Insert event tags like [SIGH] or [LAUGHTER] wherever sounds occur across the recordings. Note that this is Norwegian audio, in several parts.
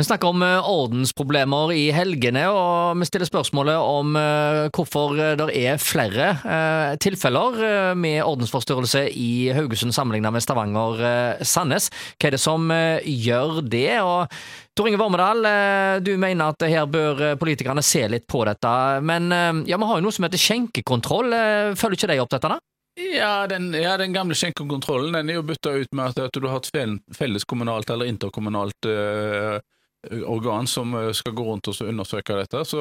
Vi snakker om eh, ordensproblemer i helgene, og vi stiller spørsmålet om eh, hvorfor det er flere eh, tilfeller med ordensforstyrrelse i Haugesund sammenlignet med Stavanger-Sandnes. Hva er det som gjør det? Og Tor Inge Vormedal, du mener at her bør politikerne se litt på dette, men ja, vi har jo noe som heter skjenkekontroll. Følger ikke de opp dette? da? Ja den, ja, den, gamle skjenkekontrollen er jo bytta ut med at, du har et felleskommunalt eller interkommunalt uh, organ som eh, skal gå rundt og undersøke dette. Så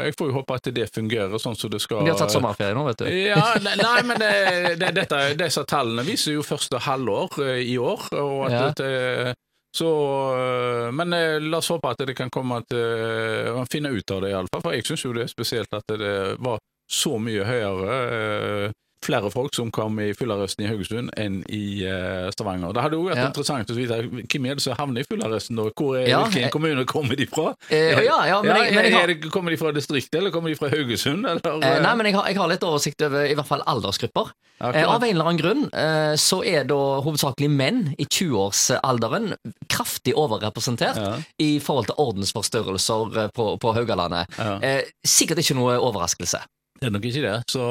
jeg får jo håpe at det fungerer sånn som det skal. De har tatt sommerferie nå, vet du. Ja, nei, men det, det, dette, disse tallene viser jo første halvår eh, i år. og at ja. det, så, eh, men la oss håpe at det kan komme til Man finner ut av det, iallfall. For jeg syns jo det er spesielt at det var så mye høyere flere folk som kom i fyllearresten i Haugesund enn i uh, Stavanger. Det hadde jo vært ja. interessant å vite hvem er det som havner i fyllearresten, og hvor er, ja, hvilken kommune kommer de fra? Eh, ja, ja, men jeg, men jeg har... det, kommer de fra distriktet, eller kommer de fra Haugesund? Eller? Eh, nei, men jeg har, jeg har, litt oversikt over i hvert fall aldersgrupper. Eh, av en eller annen grunn eh, så er da hovedsakelig menn i 20-årsalderen kraftig overrepresentert ja. i forhold til ordensforstyrrelser eh, på, på Haugalandet. sikkert ikke noe overraskelse. Det er nok ikke det. Så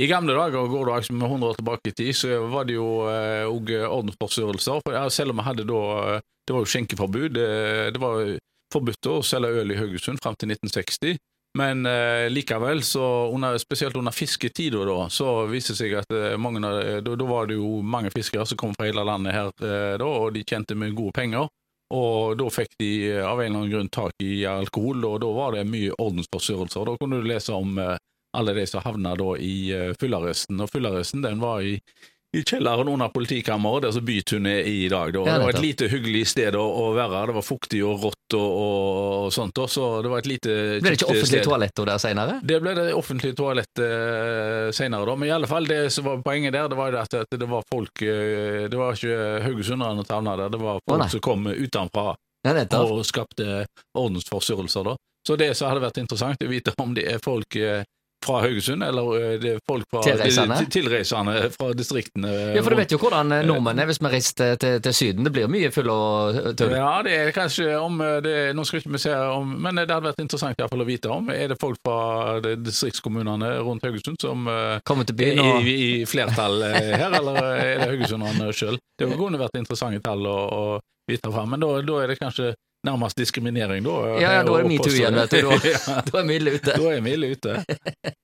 i gamle dager, går altså med 100 år tilbake i tid, så var det jo òg eh, ordensforstyrrelser. For, ja, selv om vi hadde da eh, Det var jo skjenkeforbud. Det, det var forbudt å selge øl i Haugesund fram til 1960. Men eh, likevel, så under, spesielt under fisketida, da, så viste det seg at eh, mange, da, da, var det jo mange fiskere som kom fra hele landet her, eh, da, og de tjente med gode penger. Og da fikk de eh, av en eller annen grunn tak i alkohol, og da var det mye ordensforstyrrelser. Da kunne du lese om alle de som havna i uh, fyllearresten. Og fyllearresten den var i, i kjelleren under politikammeret, der som Bytun er i i dag. Da. Det var et lite hyggelig sted å, å, være. Det var fuktig og rått og, og sånt. Også. Så det var et lite Ble det ikke offentlig toalett der senere? Det ble det offentlig toalett uh, senere, da. Men i alle fall, det som var poenget der, det var at, at det var folk uh, Det var ikke haugesunderne som havna der, det var folk oh, som kom utenfra ja, og skapte ordensforstyrrelser. da. Så det som hadde vært interessant, å vite om det er folk uh, fra Haugesund, eller det er folk fra tilreisende, tilreisende fra distriktene. Ja, For du vet jo hvordan eh, nordmenn er hvis vi reiser til, til, Syden. Det blir mye full og tull. Ja, det er kanskje om det, Nå skal ikke vi se om Men det hadde vært interessant i hvert fall å vite om. Er det folk fra distriktskommunene rundt Haugesund som Kommer til byen og... i, i, flertall her, eller er det haugesunderne sjøl? Det kunne vært interessante tall å, å vite fram, men da, da er det kanskje nærmest diskriminering, da. Ja, ja da er metoo igjen, vet du. Da, [LAUGHS] da er vi ille ute. Da er vi ille ute. [LAUGHS]